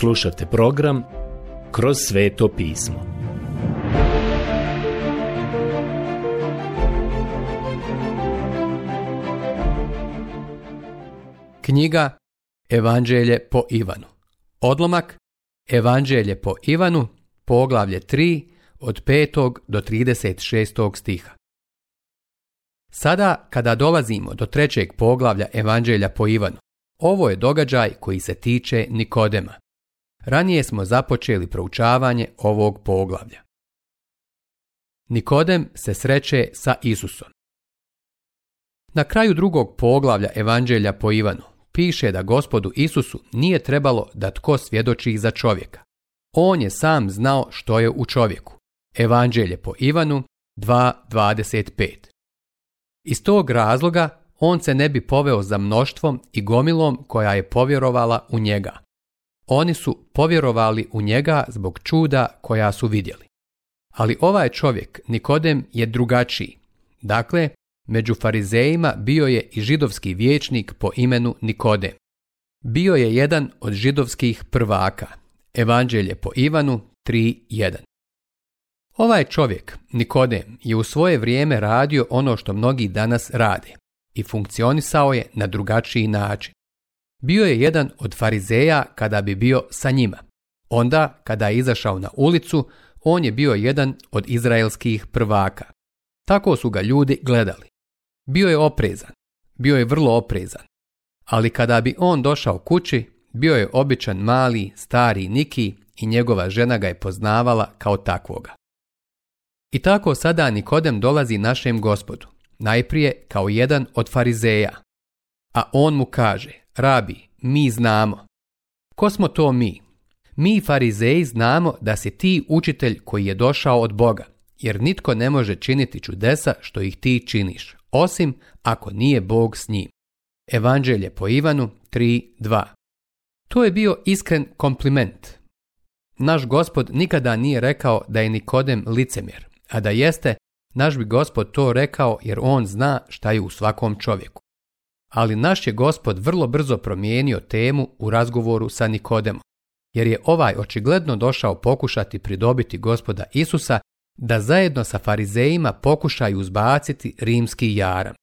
Slušate program Kroz sveto pismo. Knjiga Evanđelje po Ivanu. Odlomak Evanđelje po Ivanu, poglavlje 3 od 5. do 36. stiha. Sada kada dolazimo do trećeg poglavlja Evanđelja po Ivanu, ovo je događaj koji se tiče Nikodema. Ranije smo započeli proučavanje ovog poglavlja. Nikodem se sreće sa Isusom. Na kraju drugog poglavlja Evanđelja po Ivanu piše da gospodu Isusu nije trebalo da tko svjedoči za čovjeka. On je sam znao što je u čovjeku. Evanđelje po Ivanu 2.25 Iz tog razloga on se ne bi poveo za mnoštvom i gomilom koja je povjerovala u njega, oni su povjerovali u njega zbog čuda koja su vidjeli. Ali ovaj čovjek, Nikodem, je drugačiji. Dakle, među farizejima bio je i židovski vijećnik po imenu Nikodem. Bio je jedan od židovskih prvaka. Evanđelje po Ivanu 3.1. Ovaj čovjek, Nikodem, je u svoje vrijeme radio ono što mnogi danas rade i funkcionisao je na drugačiji način. Bio je jedan od farizeja kada bi bio sa njima. Onda, kada je izašao na ulicu, on je bio jedan od izraelskih prvaka. Tako su ga ljudi gledali. Bio je oprezan. Bio je vrlo oprezan. Ali kada bi on došao kući, bio je običan mali, stari Niki i njegova žena ga je poznavala kao takvoga. I tako sada Nikodem dolazi našem gospodu, najprije kao jedan od farizeja, a on mu kaže, rabi, mi znamo. Ko smo to mi? Mi farizeji znamo da si ti učitelj koji je došao od Boga, jer nitko ne može činiti čudesa što ih ti činiš, osim ako nije Bog s njim. Evanđelje po Ivanu 3.2 To je bio iskren kompliment. Naš gospod nikada nije rekao da je Nikodem licemjer, a da jeste, naš bi gospod to rekao jer on zna šta je u svakom čovjeku. Ali naš je gospod vrlo brzo promijenio temu u razgovoru sa Nikodemom, jer je ovaj očigledno došao pokušati pridobiti gospoda Isusa da zajedno sa farizejima pokušaju uzbaciti rimski jaram.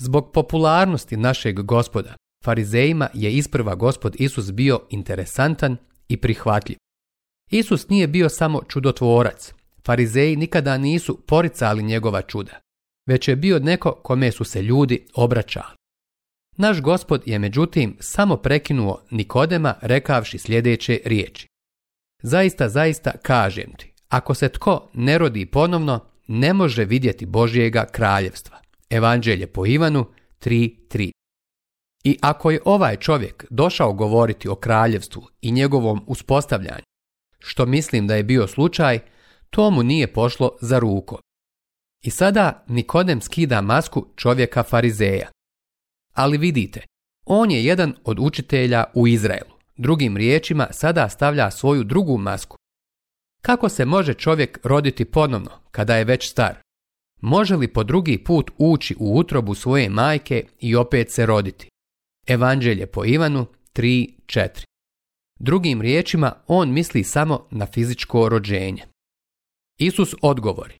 Zbog popularnosti našeg gospoda, farizejima je isprva gospod Isus bio interesantan i prihvatljiv. Isus nije bio samo čudotvorac. Farizeji nikada nisu poricali njegova čuda, već je bio neko kome su se ljudi obraćali. Naš gospod je međutim samo prekinuo Nikodema rekavši sljedeće riječi. Zaista, zaista kažem ti, ako se tko ne rodi ponovno, ne može vidjeti Božjega kraljevstva. Evanđelje po Ivanu 3.3 I ako je ovaj čovjek došao govoriti o kraljevstvu i njegovom uspostavljanju, što mislim da je bio slučaj, to mu nije pošlo za ruko. I sada Nikodem skida masku čovjeka farizeja. Ali vidite, on je jedan od učitelja u Izraelu. Drugim riječima, sada stavlja svoju drugu masku. Kako se može čovjek roditi ponovno, kada je već star? Može li po drugi put ući u utrobu svoje majke i opet se roditi? Evanđelje po Ivanu 3.4 Drugim riječima, on misli samo na fizičko rođenje. Isus odgovori.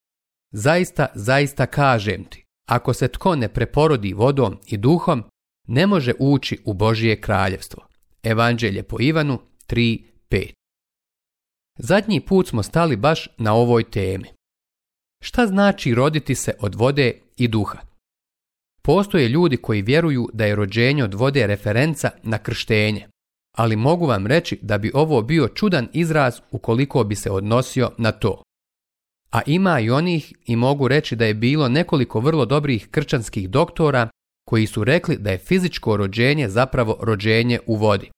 Zaista, zaista kažem ti, ako se tko ne preporodi vodom i duhom, ne može ući u Božije kraljevstvo. Evanđelje po Ivanu 3.5 Zadnji put smo stali baš na ovoj temi. Šta znači roditi se od vode i duha? Postoje ljudi koji vjeruju da je rođenje od vode referenca na krštenje, ali mogu vam reći da bi ovo bio čudan izraz ukoliko bi se odnosio na to. A ima i onih i mogu reći da je bilo nekoliko vrlo dobrih krčanskih doktora koji su rekli da je fizičko rođenje zapravo rođenje u vodi,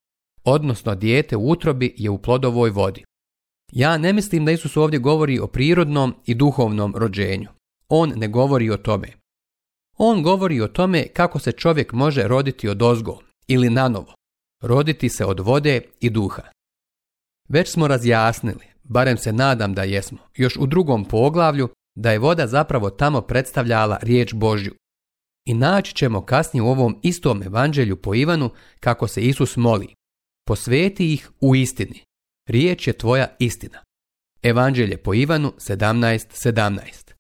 odnosno dijete u utrobi je u plodovoj vodi. Ja ne mislim da Isus ovdje govori o prirodnom i duhovnom rođenju. On ne govori o tome. On govori o tome kako se čovjek može roditi od ozgo ili nanovo, roditi se od vode i duha. Već smo razjasnili barem se nadam da jesmo, još u drugom poglavlju da je voda zapravo tamo predstavljala riječ Božju. I naći ćemo kasnije u ovom istom evanđelju po Ivanu kako se Isus moli. Posveti ih u istini. Riječ je tvoja istina. Evanđelje po Ivanu 17.17. 17.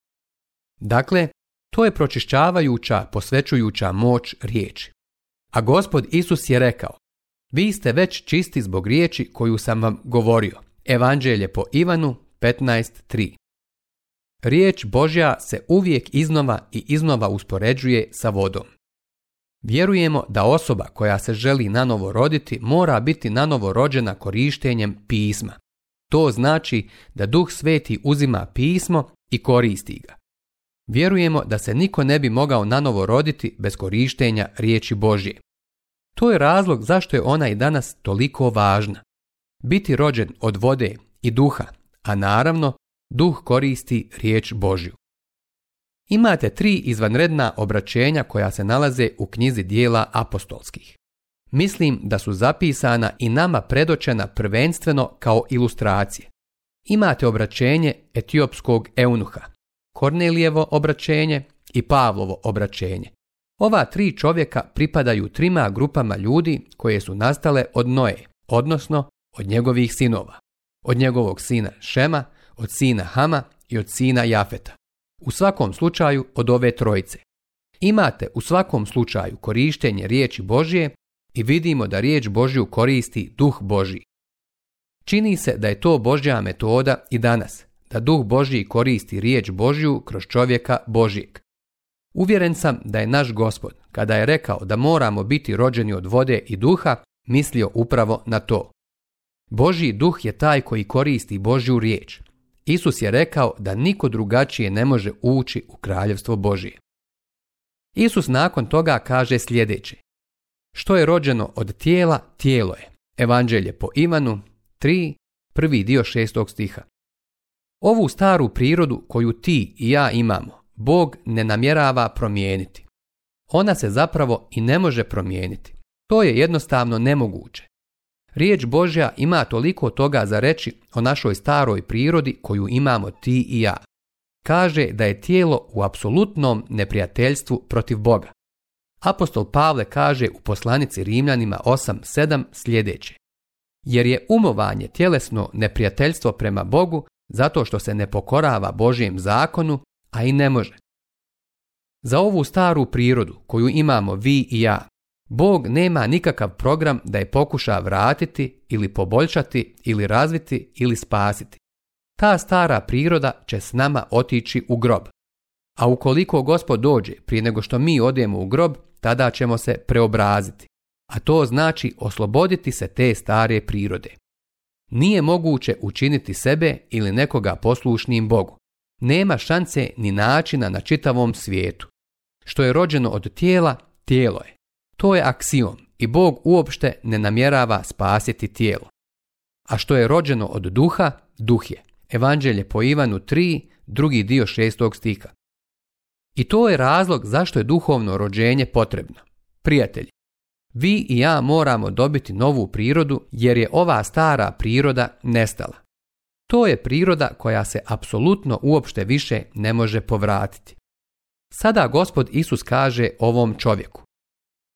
Dakle, to je pročišćavajuća, posvećujuća moć riječi. A gospod Isus je rekao, vi ste već čisti zbog riječi koju sam vam govorio. Evanđelje po Ivanu 15.3 Riječ Božja se uvijek iznova i iznova uspoređuje sa vodom. Vjerujemo da osoba koja se želi nanovo roditi mora biti nanovo rođena korištenjem pisma. To znači da Duh Sveti uzima pismo i koristi ga. Vjerujemo da se niko ne bi mogao nanovo roditi bez korištenja riječi Božje. To je razlog zašto je ona i danas toliko važna biti rođen od vode i duha, a naravno duh koristi riječ Božju. Imate tri izvanredna obraćenja koja se nalaze u knjizi dijela apostolskih. Mislim da su zapisana i nama predočena prvenstveno kao ilustracije. Imate obraćenje etiopskog eunuha, Kornelijevo obraćenje i Pavlovo obraćenje. Ova tri čovjeka pripadaju trima grupama ljudi koje su nastale od Noje, odnosno od njegovih sinova, od njegovog sina Šema, od sina Hama i od sina Jafeta. U svakom slučaju od ove trojice. Imate u svakom slučaju korištenje riječi Božje i vidimo da riječ Božju koristi duh Božji. Čini se da je to Božja metoda i danas, da duh Božji koristi riječ Božju kroz čovjeka Božijeg. Uvjeren sam da je naš gospod, kada je rekao da moramo biti rođeni od vode i duha, mislio upravo na to. Božji duh je taj koji koristi Božju riječ. Isus je rekao da niko drugačije ne može ući u kraljevstvo Božije. Isus nakon toga kaže sljedeće. Što je rođeno od tijela, tijelo je. Evanđelje po Ivanu 3, prvi dio šestog stiha. Ovu staru prirodu koju ti i ja imamo, Bog ne namjerava promijeniti. Ona se zapravo i ne može promijeniti. To je jednostavno nemoguće. Riječ Božja ima toliko toga za reći o našoj staroj prirodi koju imamo ti i ja. Kaže da je tijelo u apsolutnom neprijateljstvu protiv Boga. Apostol Pavle kaže u poslanici Rimljanima 8.7 sljedeće. Jer je umovanje tjelesno neprijateljstvo prema Bogu zato što se ne pokorava Božijem zakonu, a i ne može. Za ovu staru prirodu koju imamo vi i ja, Bog nema nikakav program da je pokuša vratiti ili poboljšati ili razviti ili spasiti. Ta stara priroda će s nama otići u grob. A ukoliko gospod dođe prije nego što mi odemo u grob, tada ćemo se preobraziti. A to znači osloboditi se te stare prirode. Nije moguće učiniti sebe ili nekoga poslušnim Bogu. Nema šanse ni načina na čitavom svijetu. Što je rođeno od tijela, tijelo je. To je aksiom i Bog uopšte ne namjerava spasiti tijelo. A što je rođeno od duha, duh je. Evanđelje po Ivanu 3, drugi dio šestog stika. I to je razlog zašto je duhovno rođenje potrebno. Prijatelji, vi i ja moramo dobiti novu prirodu jer je ova stara priroda nestala. To je priroda koja se apsolutno uopšte više ne može povratiti. Sada gospod Isus kaže ovom čovjeku.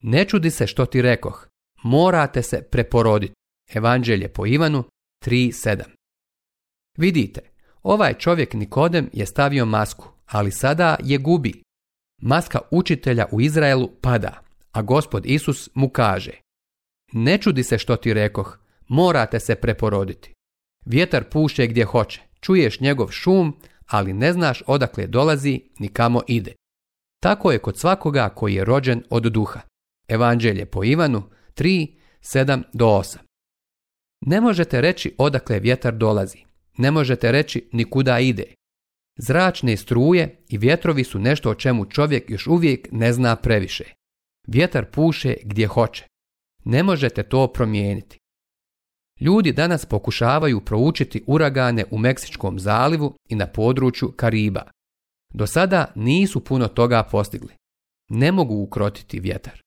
Ne čudi se što ti rekoh, morate se preporoditi. Evanđelje po Ivanu 3.7 Vidite, ovaj čovjek Nikodem je stavio masku, ali sada je gubi. Maska učitelja u Izraelu pada, a gospod Isus mu kaže Ne čudi se što ti rekoh, morate se preporoditi. Vjetar puše gdje hoće, čuješ njegov šum, ali ne znaš odakle dolazi ni kamo ide. Tako je kod svakoga koji je rođen od duha. Evanđelje po Ivanu 3, 7 do 8. Ne možete reći odakle vjetar dolazi. Ne možete reći ni kuda ide. Zračne struje i vjetrovi su nešto o čemu čovjek još uvijek ne zna previše. Vjetar puše gdje hoće. Ne možete to promijeniti. Ljudi danas pokušavaju proučiti uragane u Meksičkom zalivu i na području Kariba. Do sada nisu puno toga postigli. Ne mogu ukrotiti vjetar.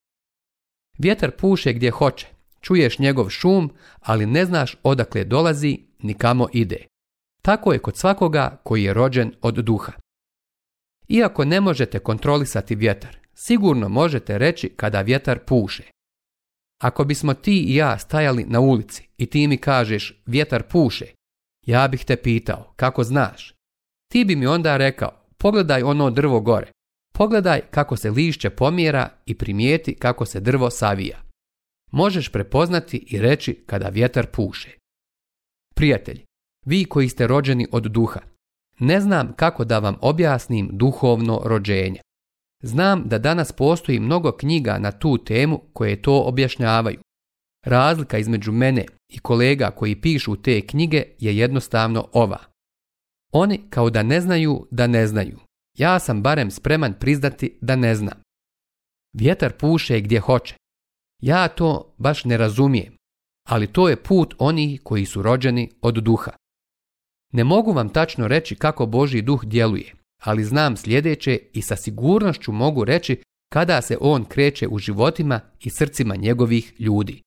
Vjetar puše gdje hoće, čuješ njegov šum, ali ne znaš odakle dolazi ni kamo ide. Tako je kod svakoga koji je rođen od duha. Iako ne možete kontrolisati vjetar, sigurno možete reći kada vjetar puše. Ako bismo ti i ja stajali na ulici i ti mi kažeš vjetar puše, ja bih te pitao kako znaš. Ti bi mi onda rekao pogledaj ono drvo gore, Pogledaj kako se lišće pomjera i primijeti kako se drvo savija. Možeš prepoznati i reći kada vjetar puše. Prijatelj, vi koji ste rođeni od duha, ne znam kako da vam objasnim duhovno rođenje. Znam da danas postoji mnogo knjiga na tu temu koje to objašnjavaju. Razlika između mene i kolega koji pišu te knjige je jednostavno ova. Oni kao da ne znaju da ne znaju. Ja sam barem spreman priznati da ne znam. Vjetar puše gdje hoće. Ja to baš ne razumijem, ali to je put onih koji su rođeni od duha. Ne mogu vam tačno reći kako Boži duh djeluje, ali znam sljedeće i sa sigurnošću mogu reći kada se on kreće u životima i srcima njegovih ljudi.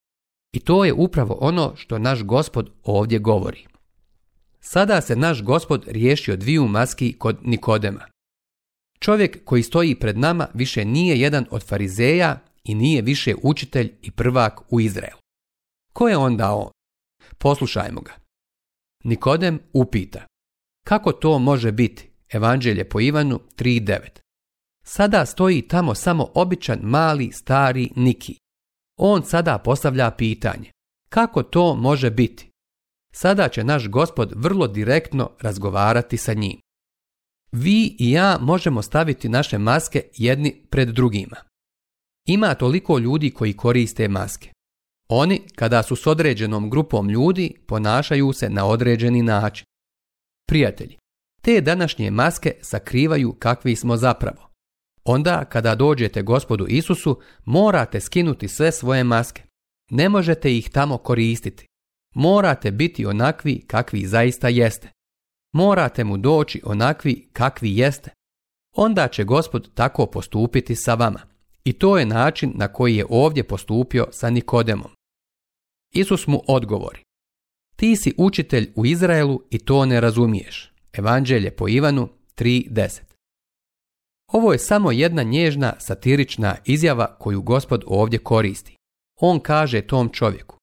I to je upravo ono što naš gospod ovdje govori. Sada se naš gospod riješio dviju maski kod Nikodema. Čovjek koji stoji pred nama više nije jedan od farizeja i nije više učitelj i prvak u Izraelu. Ko je onda on? Poslušajmo ga. Nikodem upita. Kako to može biti? Evanđelje po Ivanu 3.9. Sada stoji tamo samo običan mali stari Niki. On sada postavlja pitanje. Kako to može biti? Sada će naš gospod vrlo direktno razgovarati sa njim. Vi i ja možemo staviti naše maske jedni pred drugima. Ima toliko ljudi koji koriste maske. Oni, kada su s određenom grupom ljudi, ponašaju se na određeni način. Prijatelji, te današnje maske sakrivaju kakvi smo zapravo. Onda, kada dođete gospodu Isusu, morate skinuti sve svoje maske. Ne možete ih tamo koristiti. Morate biti onakvi kakvi zaista jeste morate mu doći onakvi kakvi jeste. Onda će gospod tako postupiti sa vama. I to je način na koji je ovdje postupio sa Nikodemom. Isus mu odgovori. Ti si učitelj u Izraelu i to ne razumiješ. Evanđelje po Ivanu 3.10 Ovo je samo jedna nježna satirična izjava koju gospod ovdje koristi. On kaže tom čovjeku.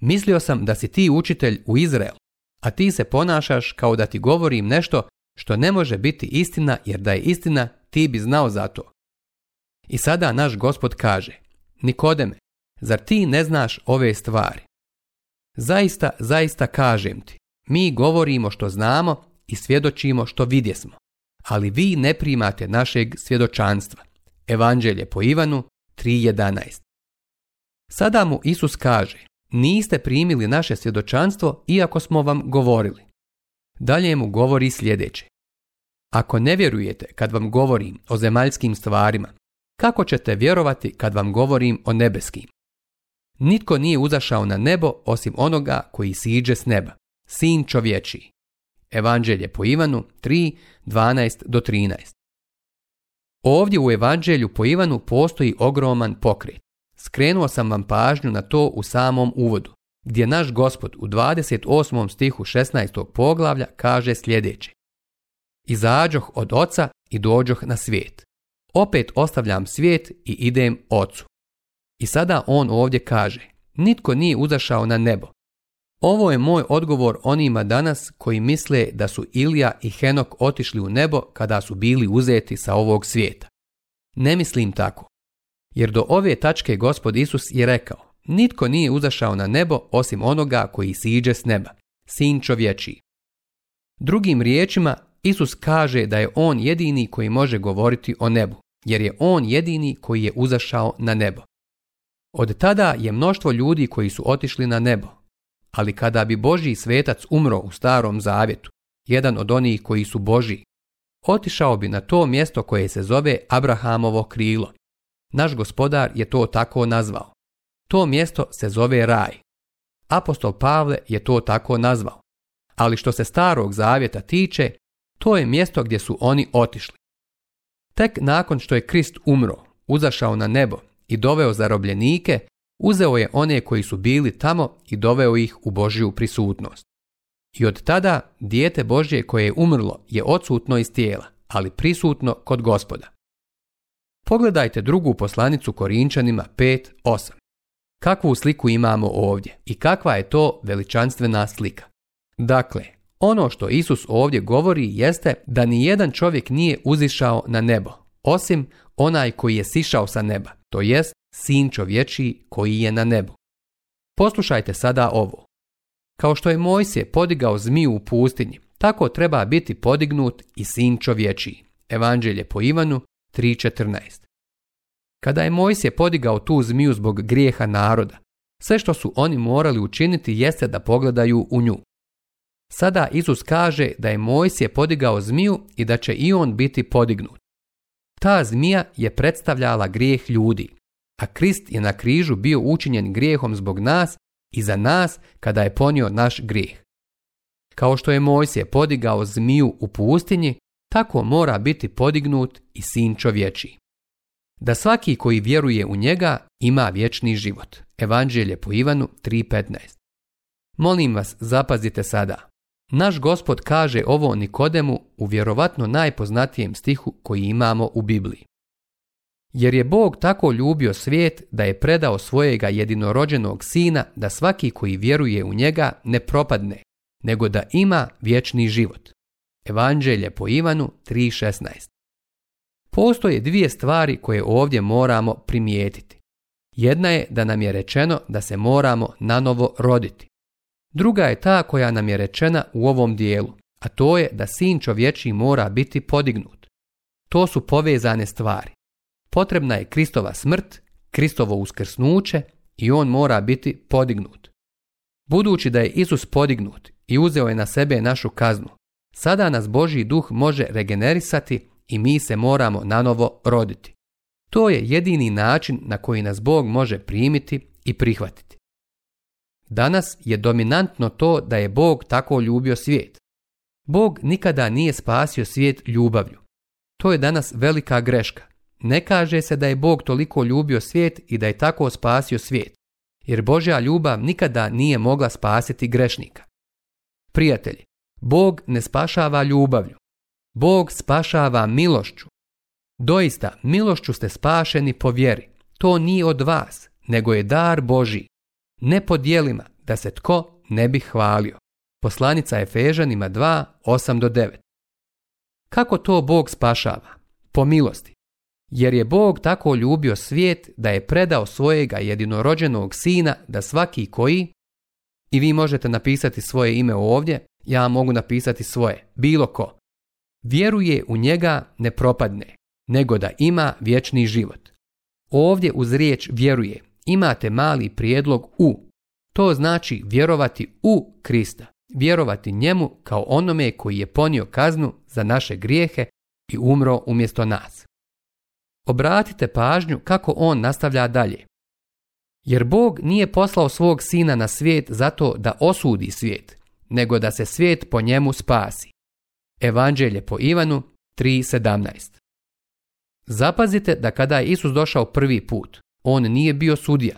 Mislio sam da si ti učitelj u Izraelu, a ti se ponašaš kao da ti govorim nešto što ne može biti istina jer da je istina ti bi znao za to. I sada naš gospod kaže, Nikodeme, zar ti ne znaš ove stvari? Zaista, zaista kažem ti, mi govorimo što znamo i svjedočimo što vidjesmo, ali vi ne primate našeg svjedočanstva. Evanđelje po Ivanu 3.11 Sada mu Isus kaže, niste primili naše svjedočanstvo iako smo vam govorili. Dalje mu govori sljedeće. Ako ne vjerujete kad vam govorim o zemaljskim stvarima, kako ćete vjerovati kad vam govorim o nebeskim? Nitko nije uzašao na nebo osim onoga koji siđe s neba, sin čovječiji. Evanđelje po Ivanu 312 do 13. Ovdje u Evanđelju po Ivanu postoji ogroman pokret. Skrenuo sam vam pažnju na to u samom uvodu, gdje naš gospod u 28. stihu 16. poglavlja kaže sljedeće. Izađoh od oca i dođoh na svijet. Opet ostavljam svijet i idem ocu. I sada on ovdje kaže, nitko nije uzašao na nebo. Ovo je moj odgovor onima danas koji misle da su Ilija i Henok otišli u nebo kada su bili uzeti sa ovog svijeta. Ne mislim tako. Jer do ove tačke gospod Isus je rekao, nitko nije uzašao na nebo osim onoga koji siđe s neba, sin čovječiji. Drugim riječima, Isus kaže da je on jedini koji može govoriti o nebu, jer je on jedini koji je uzašao na nebo. Od tada je mnoštvo ljudi koji su otišli na nebo, ali kada bi Božji svetac umro u starom zavjetu, jedan od onih koji su Božji, otišao bi na to mjesto koje se zove Abrahamovo krilo, naš gospodar je to tako nazvao. To mjesto se zove raj. Apostol Pavle je to tako nazvao. Ali što se starog zavjeta tiče, to je mjesto gdje su oni otišli. Tek nakon što je Krist umro, uzašao na nebo i doveo zarobljenike, uzeo je one koji su bili tamo i doveo ih u Božju prisutnost. I od tada dijete Božje koje je umrlo je odsutno iz tijela, ali prisutno kod gospoda. Pogledajte drugu poslanicu Korinčanima 5.8. Kakvu sliku imamo ovdje i kakva je to veličanstvena slika? Dakle, ono što Isus ovdje govori jeste da ni jedan čovjek nije uzišao na nebo, osim onaj koji je sišao sa neba, to jest sin čovječi koji je na nebu. Poslušajte sada ovo. Kao što je Mojsije podigao zmiju u pustinji, tako treba biti podignut i sin čovječiji. Evanđelje po Ivanu, 3.14. Kada je Mojsije podigao tu zmiju zbog grijeha naroda, sve što su oni morali učiniti jeste da pogledaju u nju. Sada Isus kaže da je Mojsije podigao zmiju i da će i on biti podignut. Ta zmija je predstavljala grijeh ljudi, a Krist je na križu bio učinjen grijehom zbog nas i za nas kada je ponio naš grijeh. Kao što je Mojsije podigao zmiju u pustinji, tako mora biti podignut i sin čovječi. Da svaki koji vjeruje u njega ima vječni život. Evanđelje po Ivanu 3.15 Molim vas, zapazite sada. Naš gospod kaže ovo Nikodemu u vjerovatno najpoznatijem stihu koji imamo u Bibliji. Jer je Bog tako ljubio svijet da je predao svojega jedinorođenog sina da svaki koji vjeruje u njega ne propadne, nego da ima vječni život. Evanđelje po Ivanu 3.16. Postoje dvije stvari koje ovdje moramo primijetiti. Jedna je da nam je rečeno da se moramo nanovo roditi. Druga je ta koja nam je rečena u ovom dijelu, a to je da sin čovječi mora biti podignut. To su povezane stvari. Potrebna je Kristova smrt, Kristovo uskrsnuće i on mora biti podignut. Budući da je Isus podignut i uzeo je na sebe našu kaznu, Sada nas Božji duh može regenerisati i mi se moramo nanovo roditi. To je jedini način na koji nas Bog može primiti i prihvatiti. Danas je dominantno to da je Bog tako ljubio svijet. Bog nikada nije spasio svijet ljubavlju. To je danas velika greška. Ne kaže se da je Bog toliko ljubio svijet i da je tako spasio svijet, jer Božja ljubav nikada nije mogla spasiti grešnika. Prijatelji, Bog ne spašava ljubavlju. Bog spašava milošću. Doista, milošću ste spašeni po vjeri. To nije od vas, nego je dar Boži. Ne po dijelima, da se tko ne bi hvalio. Poslanica Efežanima 2, 8 do 9. Kako to Bog spašava? Po milosti. Jer je Bog tako ljubio svijet da je predao svojega jedinorođenog sina da svaki koji, i vi možete napisati svoje ime ovdje, ja mogu napisati svoje. Bilo ko. Vjeruje u njega ne propadne, nego da ima vječni život. Ovdje uz riječ vjeruje imate mali prijedlog u. To znači vjerovati u Krista. Vjerovati njemu kao onome koji je ponio kaznu za naše grijehe i umro umjesto nas. Obratite pažnju kako on nastavlja dalje. Jer Bog nije poslao svog sina na svijet zato da osudi svijet, nego da se svijet po njemu spasi. Evanđelje po Ivanu 3.17 Zapazite da kada je Isus došao prvi put, on nije bio sudija.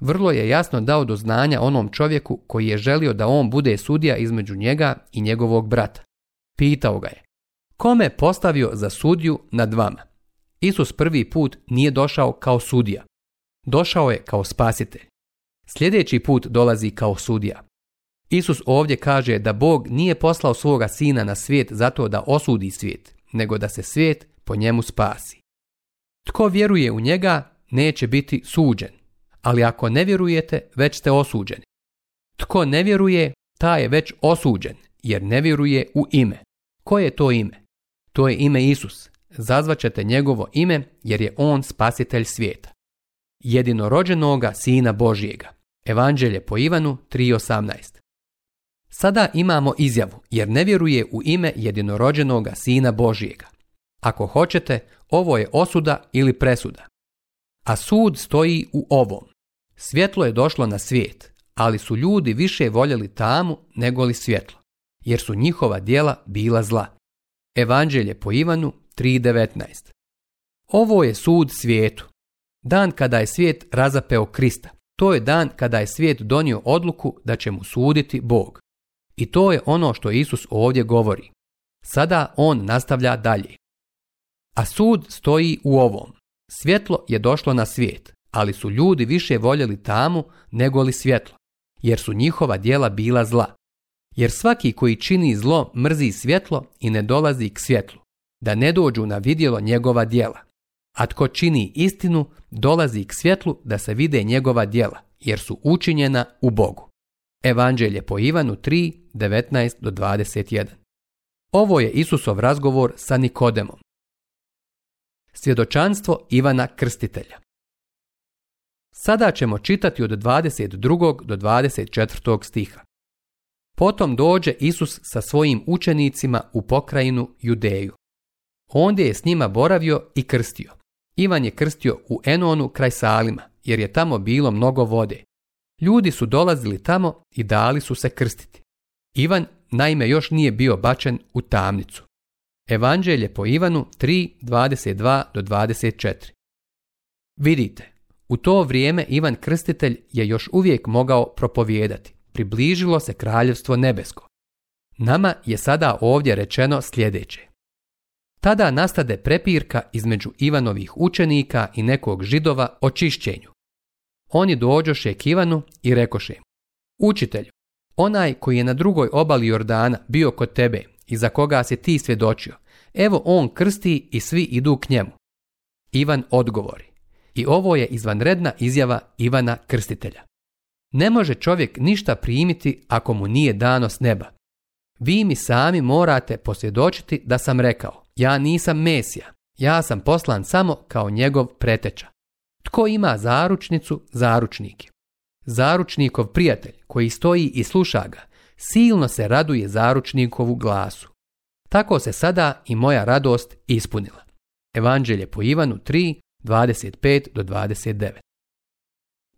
Vrlo je jasno dao do znanja onom čovjeku koji je želio da on bude sudija između njega i njegovog brata. Pitao ga je, kome postavio za sudiju nad vama? Isus prvi put nije došao kao sudija. Došao je kao spasitelj. Sljedeći put dolazi kao sudija. Isus ovdje kaže da Bog nije poslao svoga sina na svijet zato da osudi svijet, nego da se svijet po njemu spasi. Tko vjeruje u njega, neće biti suđen, ali ako ne vjerujete, već ste osuđeni. Tko ne vjeruje, taj je već osuđen, jer ne vjeruje u ime. Koje je to ime? To je ime Isus. Zazvaćete njegovo ime, jer je on spasitelj svijeta. Jedinorođenoga sina Božijega. Evanđelje po Ivanu 3.18 Sada imamo izjavu, jer ne vjeruje u ime jedinorođenoga Sina Božijega. Ako hoćete, ovo je osuda ili presuda. A sud stoji u ovom. Svjetlo je došlo na svijet, ali su ljudi više voljeli tamu nego li svjetlo, jer su njihova djela bila zla. Evanđelje po Ivanu 3.19 Ovo je sud svijetu. Dan kada je svijet razapeo Krista. To je dan kada je svijet donio odluku da će mu suditi Bog. I to je ono što Isus ovdje govori. Sada on nastavlja dalje. A sud stoji u ovom. Svjetlo je došlo na svijet, ali su ljudi više voljeli tamu nego li svjetlo, jer su njihova djela bila zla. Jer svaki koji čini zlo mrzi svjetlo i ne dolazi k svjetlu, da ne dođu na vidjelo njegova djela. A tko čini istinu, dolazi k svjetlu da se vide njegova djela, jer su učinjena u Bogu. Evanđelje po Ivanu 3, 19 do 21. Ovo je Isusov razgovor sa Nikodemom. Svjedočanstvo Ivana Krstitelja Sada ćemo čitati od 22. do 24. stiha. Potom dođe Isus sa svojim učenicima u pokrajinu Judeju. Ondje je s njima boravio i krstio. Ivan je krstio u Enonu kraj Salima, jer je tamo bilo mnogo vode. Ljudi su dolazili tamo i dali su se krstiti. Ivan naime još nije bio bačen u tamnicu. Evanđelje po Ivanu 3.22 do 24. Vidite, u to vrijeme Ivan Krstitelj je još uvijek mogao propovijedati. Približilo se kraljevstvo nebesko. Nama je sada ovdje rečeno sljedeće. Tada nastade prepirka između Ivanovih učenika i nekog židova o čišćenju. Oni dođoše k Ivanu i rekoše mu, učitelju, onaj koji je na drugoj obali Jordana bio kod tebe i za koga se ti svjedočio, evo on krsti i svi idu k njemu. Ivan odgovori, i ovo je izvanredna izjava Ivana Krstitelja. Ne može čovjek ništa primiti ako mu nije dano s neba. Vi mi sami morate posvjedočiti da sam rekao, ja nisam Mesija, ja sam poslan samo kao njegov preteča. Tko ima zaručnicu, zaručnik Zaručnikov prijatelj koji stoji i sluša ga, silno se raduje zaručnikovu glasu. Tako se sada i moja radost ispunila. Evanđelje po Ivanu 3, 25 do 29.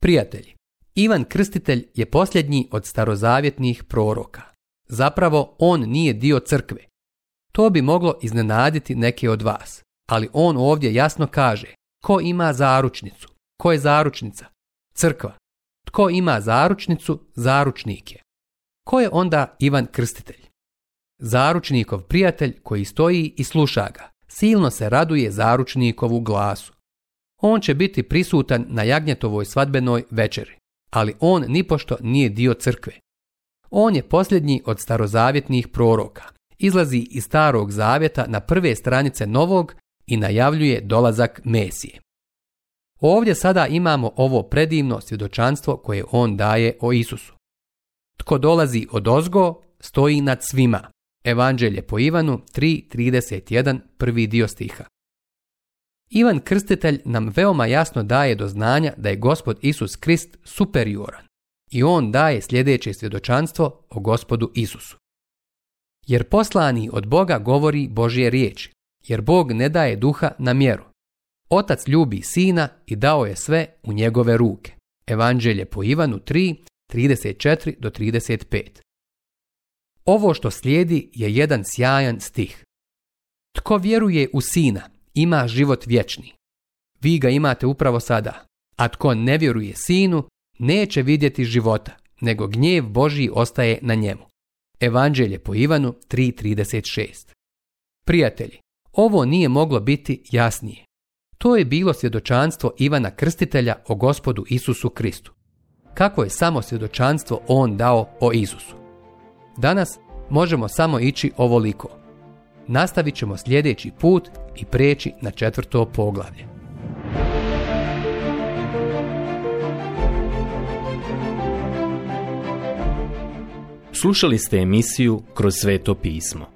Prijatelji, Ivan Krstitelj je posljednji od starozavjetnih proroka. Zapravo on nije dio crkve. To bi moglo iznenaditi neke od vas, ali on ovdje jasno kaže tko ima zaručnicu? Ko je zaručnica? Crkva. Tko ima zaručnicu? Zaručnik je. Ko je onda Ivan Krstitelj? Zaručnikov prijatelj koji stoji i sluša ga. Silno se raduje zaručnikovu glasu. On će biti prisutan na jagnjetovoj svadbenoj večeri, ali on nipošto nije dio crkve. On je posljednji od starozavjetnih proroka. Izlazi iz starog zavjeta na prve stranice novog i najavljuje dolazak Mesije. Ovdje sada imamo ovo predivno svjedočanstvo koje on daje o Isusu. Tko dolazi od ozgo, stoji nad svima. Evanđelje po Ivanu 3.31, prvi dio stiha. Ivan Krstitelj nam veoma jasno daje do znanja da je gospod Isus Krist superioran i on daje sljedeće svjedočanstvo o gospodu Isusu. Jer poslani od Boga govori Božje riječi, jer Bog ne daje duha na mjeru. Otac ljubi sina i dao je sve u njegove ruke. Evanđelje po Ivanu 3, 34 do 35. Ovo što slijedi je jedan sjajan stih. Tko vjeruje u sina, ima život vječni. Vi ga imate upravo sada. A tko ne vjeruje sinu, neće vidjeti života, nego gnjev Božji ostaje na njemu. Evanđelje po Ivanu 3.36 Prijatelji, ovo nije moglo biti jasnije. To je bilo svjedočanstvo Ivana Krstitelja o gospodu Isusu Kristu. Kako je samo svjedočanstvo on dao o Isusu. Danas možemo samo ići ovoliko. Nastavit ćemo sljedeći put i preći na četvrto poglavlje. Slušali ste emisiju Kroz sveto pismo.